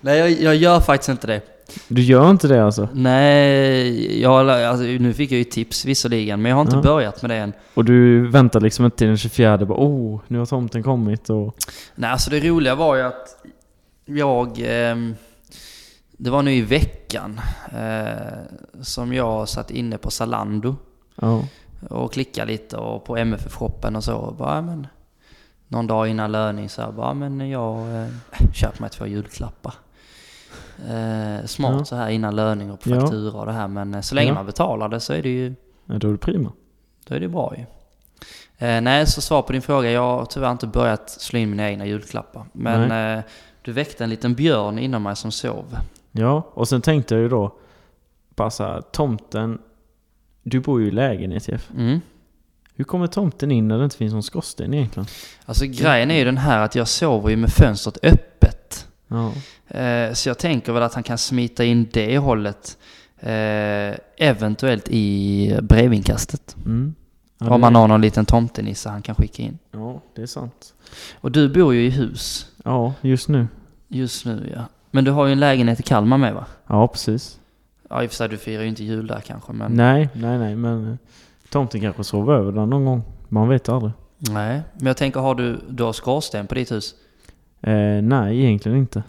Nej, jag, jag gör faktiskt inte det.
Du gör inte det alltså?
Nej, jag, alltså, nu fick jag ju tips visserligen, men jag har inte
Ja.
börjat med det än.
Och du väntar liksom inte till den 24 bara oh, nu har tomten kommit och...
Nej, alltså det roliga var ju att jag... ehm, det var nu i veckan eh, som jag satt inne på Zalando
Ja.
och klickade lite och på MFF-shoppen och så. Bara, ja, men, någon dag innan löning så här, bara, men jag eh, köper mig två julklappar. Eh, smart
Ja.
så här innan löning och på
Ja.
faktura och det här men eh, så länge
Ja.
man betalar det så är det ju
ja, då är det prima.
då är det bra ju. Eh, nej, så svar på din fråga. Jag har tyvärr inte börjat slå in mina egna julklappar. Men eh, du väckte en liten björn inom mig som sov.
Ja, och sen tänkte jag ju då, här, tomten, du bor ju i lägenhet Jeff.
Mm.
Hur kommer tomten in när det inte finns någon skorsten egentligen?
Alltså grejen är ju den här att jag sover ju med fönstret öppet.
Ja.
Eh, så jag tänker väl att han kan smita in det hållet. Eh, eventuellt i brevinkastet.
Mm. ja
Om man har någon liten tomtenisse han kan skicka in.
Ja, det är sant.
Och du bor ju i hus
Ja, just nu.
just nu ja. Men du har ju en lägenhet i Kalmar med va?
Ja, precis.
Ja i och för sig, du firar ju inte jul där kanske men...
Nej, nej, nej, men eh, tomten kanske sover över där någon gång. Man vet aldrig.
Nej, men jag tänker har du, du har skorsten på ditt hus?
Eh, nej, egentligen inte.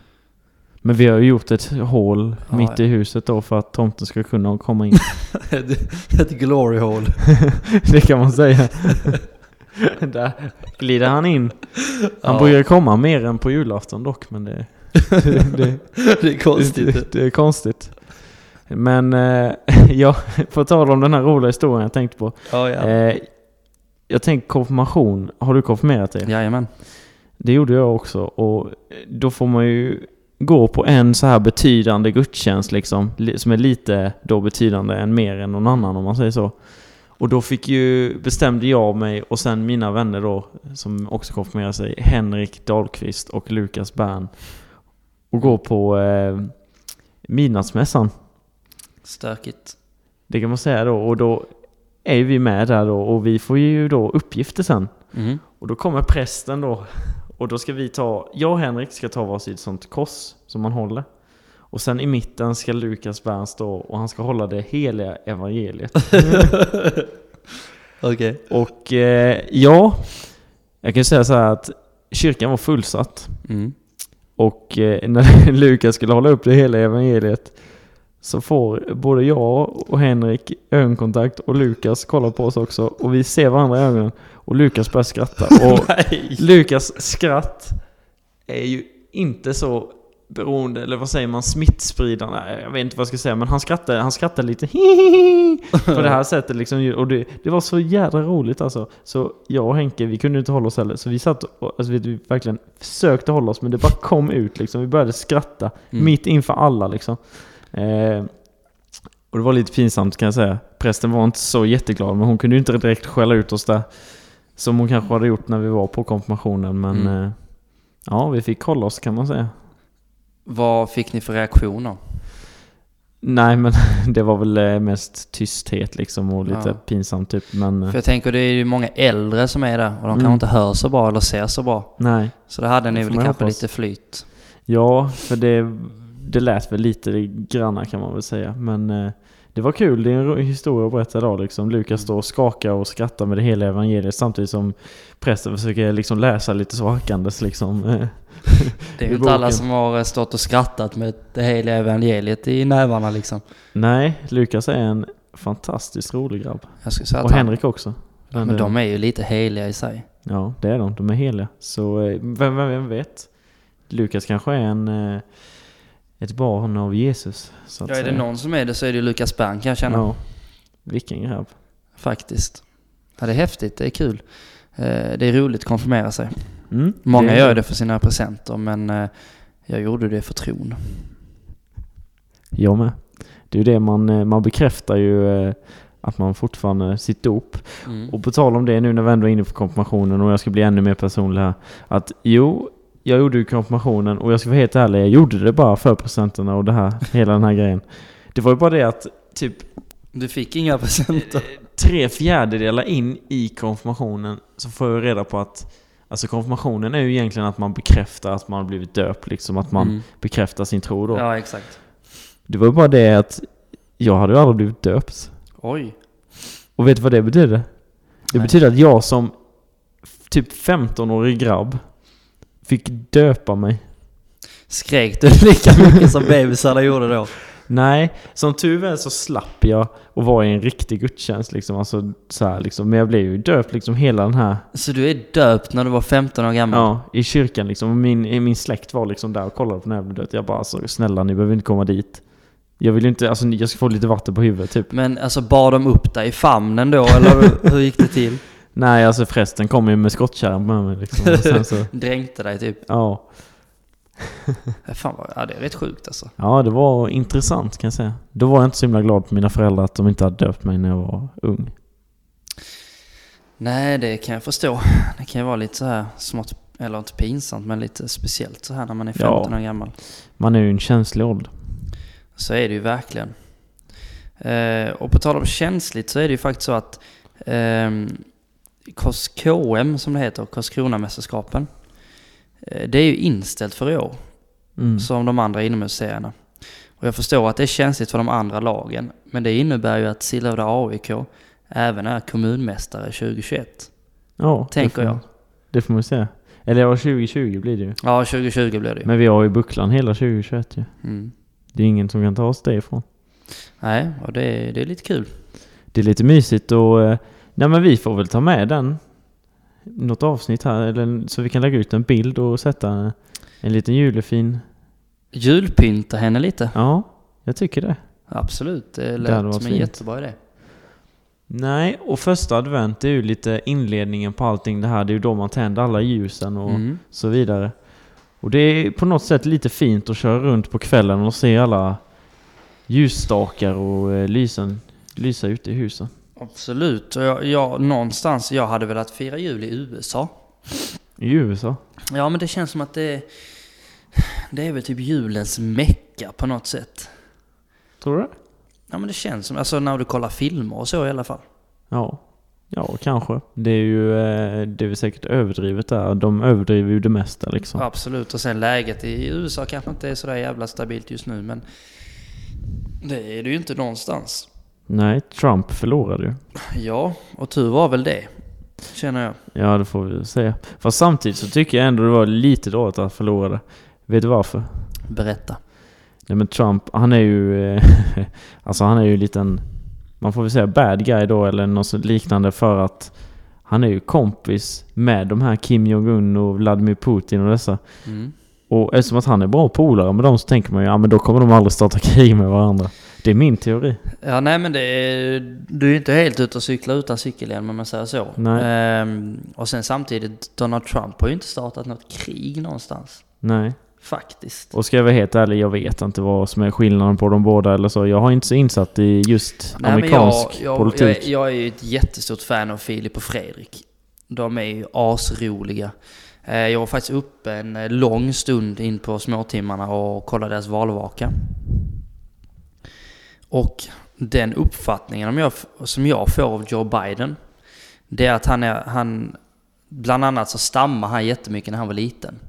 Men vi har ju gjort ett hål
Ja,
mitt
ja.
i huset då för att tomten ska kunna komma in.
Ett glory hole.
det kan man säga. Där glider han in. Han
Ja.
brukar komma mer än på julafton dock, men det, det,
det är konstigt.
det, det är konstigt. Men eh, ja, på tal om den här roliga historien jag tänkte på.
Ja, ja.
Eh, jag tänkte konfirmation. Har du konfirmerat dig?
Jajamän.
Det gjorde jag också. Och då får man ju gå på en så här betydande gudstjänst liksom. li- Som är lite då betydande än mer än någon annan om man säger så. Och då fick ju, bestämde jag mig och sen mina vänner då, som också konfirmerade sig, Henrik Dahlqvist och Lukas Bern. Och gå på eh, midnattsmässan.
Stökigt.
Det kan man säga då. Och då är ju vi med där då och vi får ju då uppgifter sen.
Mhm.
Och då kommer prästen då. Och då ska vi ta, jag och Henrik ska ta varsitt sånt kors som man håller. Och sen i mitten ska Lukas Bern stå och han ska hålla det heliga evangeliet.
Okej.
och eh, ja, jag kan säga så här att kyrkan var fullsatt.
Mm.
Och eh, när Lukas skulle hålla upp det hela evangeliet så får både jag och Henrik ögonkontakt och Lukas kollar på oss också och vi ser varandra i ögonen och Lukas börjar skratta. Och. Lukas skratt är ju inte så beroende, eller vad säger man, smittspridande? Jag vet inte vad jag ska säga, men han skrattar, han skrattar lite på det här sättet liksom. Och det, det var så jävla roligt alltså. Så jag och Henke, vi kunde inte hålla oss heller. Så vi satt och alltså, vi verkligen försökte hålla oss, men det bara kom ut liksom. Vi började skratta
Mm.
mitt inför alla liksom. Eh, och det var lite pinsamt kan jag säga. Prästen var inte så jätteglad, men hon kunde ju inte direkt skälla ut oss där. Som hon kanske hade gjort när vi var på konfirmationen, men
Mm.
eh, ja, vi fick hålla oss kan man säga.
Vad fick ni för reaktioner?
Nej, men det var väl eh, mest tysthet liksom och lite
Ja.
pinsamt typ, men eh,
För jag tänker det är ju många äldre som är där och de
Mm.
kanske inte hör så bra eller ser så bra.
nej.
Så det hade ni väl kanske
hoppas.
lite flyt.
Ja, för det, det lät väl lite granna kan man väl säga, men eh, det var kul, det är en ro- historia att berätta idag liksom. Lukas står och skakar och skrattar med det hela evangeliet samtidigt som prästen försöker liksom läsa lite så hackandes liksom. eh.
Det är ju inte alla som har eh, stått och skrattat med det heliga evangeliet i nävarna liksom.
Nej, Lukas är en fantastiskt rolig grabb. Och
han,
Henrik också.
men de är ju lite heliga i sig.
Ja, det är de. De är heliga. Så eh, vem, vem, vem vet? Lukas kanske är en, eh, ett barn av Jesus. Så att
Ja, är det
säga.
någon som är det så är det Lukas Bern kan jag känna.
Ja. Vilken grabb.
Faktiskt. Ja, det är häftigt, det är kul. Eh, Det är roligt att konfirmera sig.
Mm,
Många
är-
gör det för sina presenter men eh, jag gjorde det för tron.
Jag med. Det är ju det man, eh, man bekräftar ju att man fortfarande sitt dop.
Mm.
Och på tal om det nu när vi ändå är inne på konfirmationen och jag ska bli ännu mer personlig här. Att jo, jag gjorde ju konfirmationen och jag ska vara helt ärlig, jag gjorde det bara för presenterna och det här, hela den här grejen. Det var ju bara det att typ
Du fick inga presenter?
tre fjärdedelar in i konfirmationen så får jag reda på att Alltså konfirmationen är ju egentligen att man bekräftar att man har blivit döpt, liksom att man
Mm.
bekräftar sin tro då.
Ja, exakt.
Det var ju bara det att jag hade ju aldrig blivit döpt.
Oj.
Och vet du vad det betyder? Det
Nej.
betyder att jag som typ 15-årig grabb fick döpa mig.
Skrek du lika mycket som bebisarna gjorde då?
Nej, som tur är så slapp jag och var i en riktig gudstjänst liksom. Alltså så här, liksom. Men jag blev ju döpt liksom hela den här,
Så du är döpt när du var 15 år gammal?
ja, i kyrkan liksom. Min, min släkt var liksom där och kollade på när jag blev döpt. Jag bara alltså, snälla ni behöver inte komma dit. Jag vill inte, alltså jag ska få lite vatten på huvudet typ.
Men alltså bar de upp dig i famnen då eller hur gick det till?
Nej, alltså förresten kom ju med skottkärran med mig liksom. Och sen så,
Dränkte dig typ?
ja.
Ja, Fan vad, ja det är rätt sjukt alltså.
Ja, det var intressant kan jag säga. Då var jag inte så himla glad på mina föräldrar att de inte hade döpt mig när jag var ung.
Nej, det kan jag förstå. Det kan ju vara lite så här smått, eller inte pinsamt, men lite speciellt så här när man är
Ja.
15 år gammal.
Man är ju en känslig ålder.
Så är det ju verkligen. Eh, och på tal om känsligt så är det ju faktiskt så att eh, KM som det heter, Karlskronamästerskapen, eh, det är ju inställt för i år.
Mm.
som de andra inomhusserierna. Och jag förstår att det är känsligt för de andra lagen, men det innebär ju att Sillhövda AIK även är kommunmästare 2021.
Ja,
Tänker jag.
Det får man säga. Eller ja, 2020 blir det ju.
Ja, 2020 blir det ju.
Men vi har ju bucklan hela 2021 ju.
Mm.
Det är ingen som kan ta oss det ifrån.
Nej, och det är, det är lite kul.
Det är lite mysigt och... Nej men vi får väl ta med den. Något avsnitt här, eller, så vi kan lägga ut en bild och sätta en liten julefin...
Julpynta henne lite.
Ja, jag tycker det.
Absolut, det lät
varit
som en jättebra idé.
Nej, och första advent det är ju lite inledningen på allting det här. Det är ju då man tänder alla ljusen och
Mm.
så vidare. Och det är på något sätt lite fint att köra runt på kvällen och se alla ljusstakar och eh, lysen lysa ute i husen.
Absolut, och jag, jag, någonstans, jag hade velat fira jul i USA.
I USA.
Ja men det känns som att det, det är väl typ julens mecka på något sätt.
Tror du det?
Ja men det känns som, alltså när du kollar filmer och så i alla fall.
Ja. Ja, kanske. Det är ju eh, det är väl säkert överdrivet där. De överdriver ju det mesta liksom.
Absolut, och sen läget i USA kanske inte är sådär jävla stabilt just nu men det är det ju inte någonstans.
Nej, Trump förlorade ju.
Ja, och tur var väl det, känner jag.
Ja, det får vi säga. Fast samtidigt så tycker jag ändå det var lite dåligt att han förlorade. Vet du varför?
Berätta.
Nej men Trump, han är ju... eh, alltså han är ju en liten... Man får väl säga bad guy då eller något liknande för att han är ju kompis med de här Kim Jong-Un och Vladimir Putin och dessa.
Mm.
Och eftersom att han är bra polare med dem så tänker man ju ja men då kommer de aldrig starta krig med varandra. Det är min teori.
Ja, nej men det är, du är ju inte helt ute och cykla utan cykelhjälm om man säger så.
Nej.
Ehm, och sen samtidigt, Donald Trump har ju inte startat något krig någonstans.
Nej.
Faktiskt.
Och ska jag vara helt ärlig, jag vet inte vad som är skillnaden på de båda eller så. Jag har inte så insatt i just
Nej,
amerikansk
jag, jag,
politik.
Jag, jag är ju ett jättestort fan av Filip och Fredrik. De är ju asroliga. Eh, Jag var faktiskt uppe en eh, lång stund in på småtimmarna och kollade deras valvaka. Och den uppfattningen jag, som jag får av Joe Biden, det är att han är, han, bland annat så stammar han jättemycket när han var liten.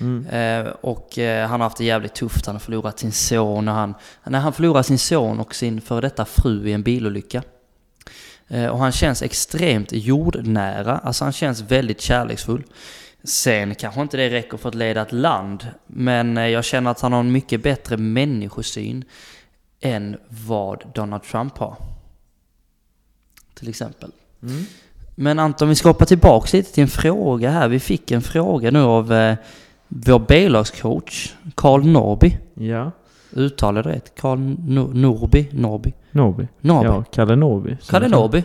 Mm.
Eh, och eh, han har haft det jävligt tufft. Han har förlorat sin son och han... När han förlorar sin son och sin före detta fru i en bilolycka. Eh, och han känns extremt jordnära. Alltså han känns väldigt kärleksfull. Sen kanske inte det räcker för att leda ett land. Men eh, jag känner att han har en mycket bättre människosyn än vad Donald Trump har. Till exempel.
Mm.
Men Anton, vi ska hoppa tillbaka lite till en fråga här. Vi fick en fråga nu av eh, vår B-lagscoach, Karl Norby.
Ja.
Uttalade rätt? Karl no- Norby? Norby?
Norby.
Norby?
Ja, Kalle Norby.
Kalle Norby?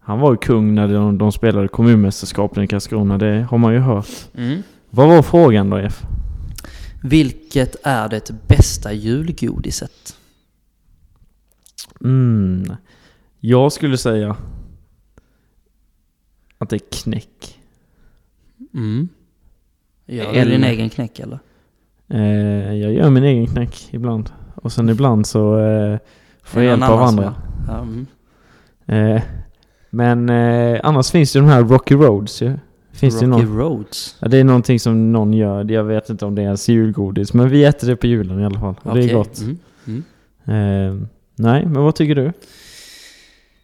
Han var ju kung när de, de spelade kommunmästerskapen i Karlskrona. Det har man ju hört.
Mm.
Vad var frågan då, Jeff?
Vilket är det bästa julgodiset?
Mm. Jag skulle säga att det är knäck.
Mm. Gör du
Eller-
din egen knäck eller?
Eh, jag gör min egen knäck ibland. Och sen ibland så eh, får jag
det
hjälp av andra.
Ja, mm.
Eh, men eh, annars finns det ju de här Rocky Roads ju. Finns det
Rocky
någon?
Roads?
Ja, det är någonting som någon gör. Jag vet inte om det är ens julgodis. Men vi äter det på julen i alla fall. Och Det är gott.
Mm. Mm.
Nej, men vad tycker du?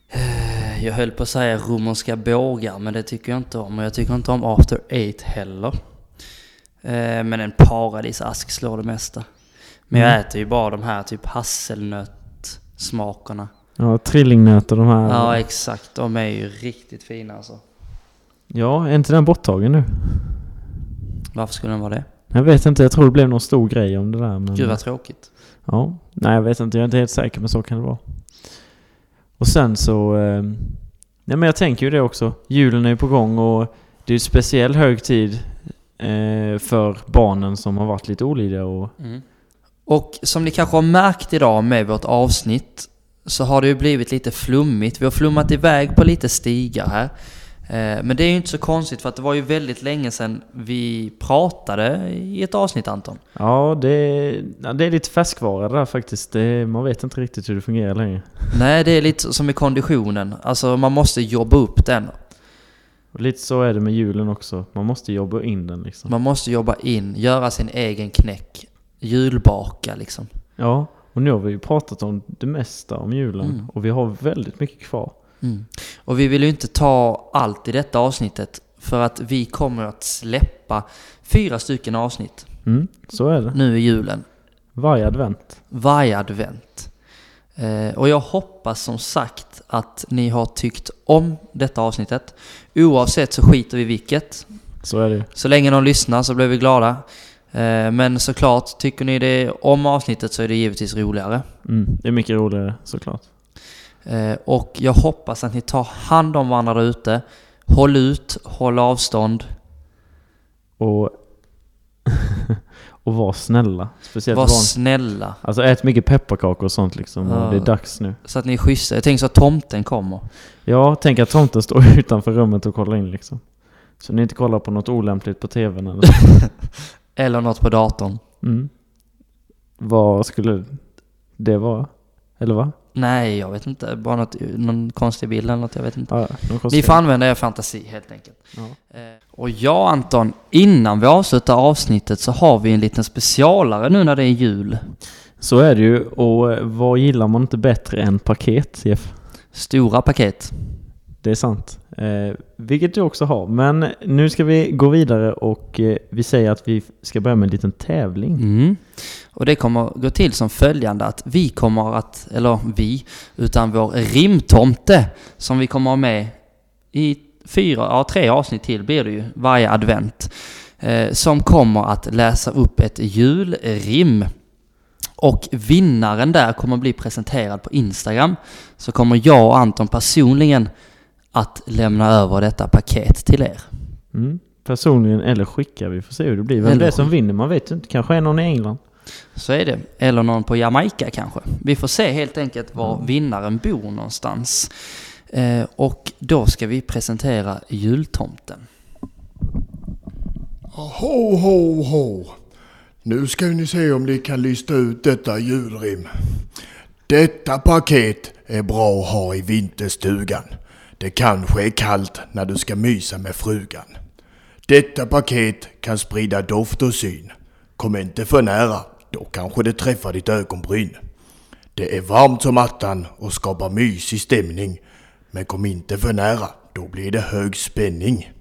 Eh, Jag höll på att säga romerska bågar, men det tycker jag inte om. Och jag tycker inte om After Eight heller. Eh, Men en paradisask slår det mesta. Men jag
Mm.
äter ju bara de här typ hasselnöttsmakerna.
Ja, trillingnöt och de här.
Ja, exakt. De är ju riktigt fina alltså.
Ja, är inte den borttagen nu?
Varför skulle den vara det?
Jag vet inte, jag tror det blev någon stor grej om det där. Men...
Gud vad tråkigt.
Ja, nej jag vet inte, jag är inte helt säker men så kan det vara. Och sen så... Eh, nej men jag tänker ju det också. Julen är ju på gång och det är ju speciell hög tid eh, för barnen som har varit lite olydiga och...
Mm. Och som ni kanske har märkt idag med vårt avsnitt så har det ju blivit lite flummigt. Vi har flummat iväg på lite stigar här. Eh, Men det är ju inte så konstigt för att det var ju väldigt länge sedan vi pratade i ett avsnitt Anton.
Ja, det, det är lite färskvara det där faktiskt. Det, man vet inte riktigt hur det fungerar längre.
Nej, det är lite som i konditionen. Alltså man måste jobba upp den.
Och lite så är det med julen också. Man måste jobba in den liksom.
Man måste jobba in, göra sin egen knäck. Julbaka liksom.
Ja, och nu har vi ju pratat om det mesta om julen.
Mm.
Och vi har väldigt mycket kvar.
Mm. Och vi vill ju inte ta allt i detta avsnittet för att vi kommer att släppa fyra stycken avsnitt
Mm, så är det.
nu i julen.
Varje advent.
Varje advent. Eh, och jag hoppas som sagt att ni har tyckt om detta avsnittet. Oavsett så skiter vi vilket.
Så är det.
Så länge de lyssnar så blir vi glada. Eh, Men såklart, tycker ni det om avsnittet så är det givetvis roligare.
Mm, det är mycket roligare såklart.
Eh, Och jag hoppas att ni tar hand om varandra där ute. Håll ut, håll avstånd,
Och, och var snälla. Speciellt
var
barn.
snälla.
Alltså ät mycket pepparkakor och sånt liksom.
Ja.
Och det är dags nu.
Så att ni är schyssta. Jag tänker så att tomten kommer.
Ja, tänk att tomten står utanför rummet och kollar in liksom. Så ni inte kollar på något olämpligt på tvn eller så.
Eller något på datorn.
Mm. Vad skulle det vara? Eller va?
Nej, jag vet inte. Bara något, någon konstig bild eller något, jag vet inte.
Ja,
Ni får använda er fantasi helt enkelt.
Ja.
Eh, Och ja Anton, innan vi avslutar avsnittet så har vi en liten specialare nu när det är jul.
Så är det ju. Och eh, vad gillar man inte bättre än paket, Jeff?
Stora paket.
Det är sant. Eh, vilket du också har. Men nu ska vi gå vidare och eh, vi säger att vi ska börja med en liten tävling.
Mm. Och det kommer gå till som följande att vi kommer att, eller vi, utan vår rimtomte som vi kommer ha med i fyra, ja tre avsnitt till blir det ju varje advent. Eh, som kommer att läsa upp ett julrim. Och vinnaren där kommer bli presenterad på Instagram. Så kommer jag och Anton personligen att lämna över detta paket till er.
Mm. Personligen eller skicka, vi får se hur det blir. Vem
Eller
det är som vinner, man vet inte. Kanske är någon i England.
Så är det. Eller någon på Jamaica kanske. Vi får se helt enkelt var vinnaren bor någonstans. Eh, och då ska vi presentera jultomten.
Ho, ho, ho. Nu ska ni se om ni kan lista ut detta julrim. Detta paket är bra att ha i vinterstugan. Det kanske är kallt när du ska mysa med frugan. Detta paket kan sprida doft och syn. Kom inte för nära, då kanske det träffar ditt ögonbryn. Det är varmt som attan och skapar mysig stämning. Men kom inte för nära, då blir det hög spänning.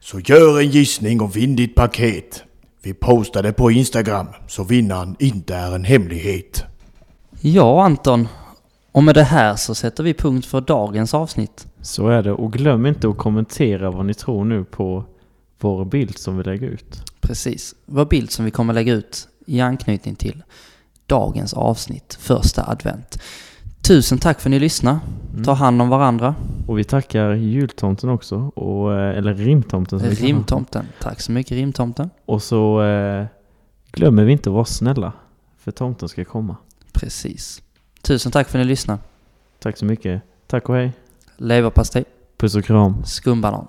Så gör en gissning och vinn ditt paket. Vi postar det på Instagram så vinnaren inte är en hemlighet.
Ja, Anton. Och med det här så sätter vi punkt för dagens avsnitt.
Så är det. Och glöm inte att kommentera vad ni tror nu på vår bild som vi lägger ut.
Precis. Vår bild som vi kommer lägga ut i anknytning till dagens avsnitt, första advent. Tusen tack för att ni lyssnade. Ta hand om varandra.
Och vi tackar jultomten också. Och, eh, eller rimtomten.
Rimtomten. Tack så mycket Rimtomten.
Och så eh, glömmer vi inte att vara snälla. För tomten ska komma.
Precis. Tusen tack för att ni lyssnade.
Tack så mycket. Tack och hej
leverpastej.
Puss och kram.
Skumbanan.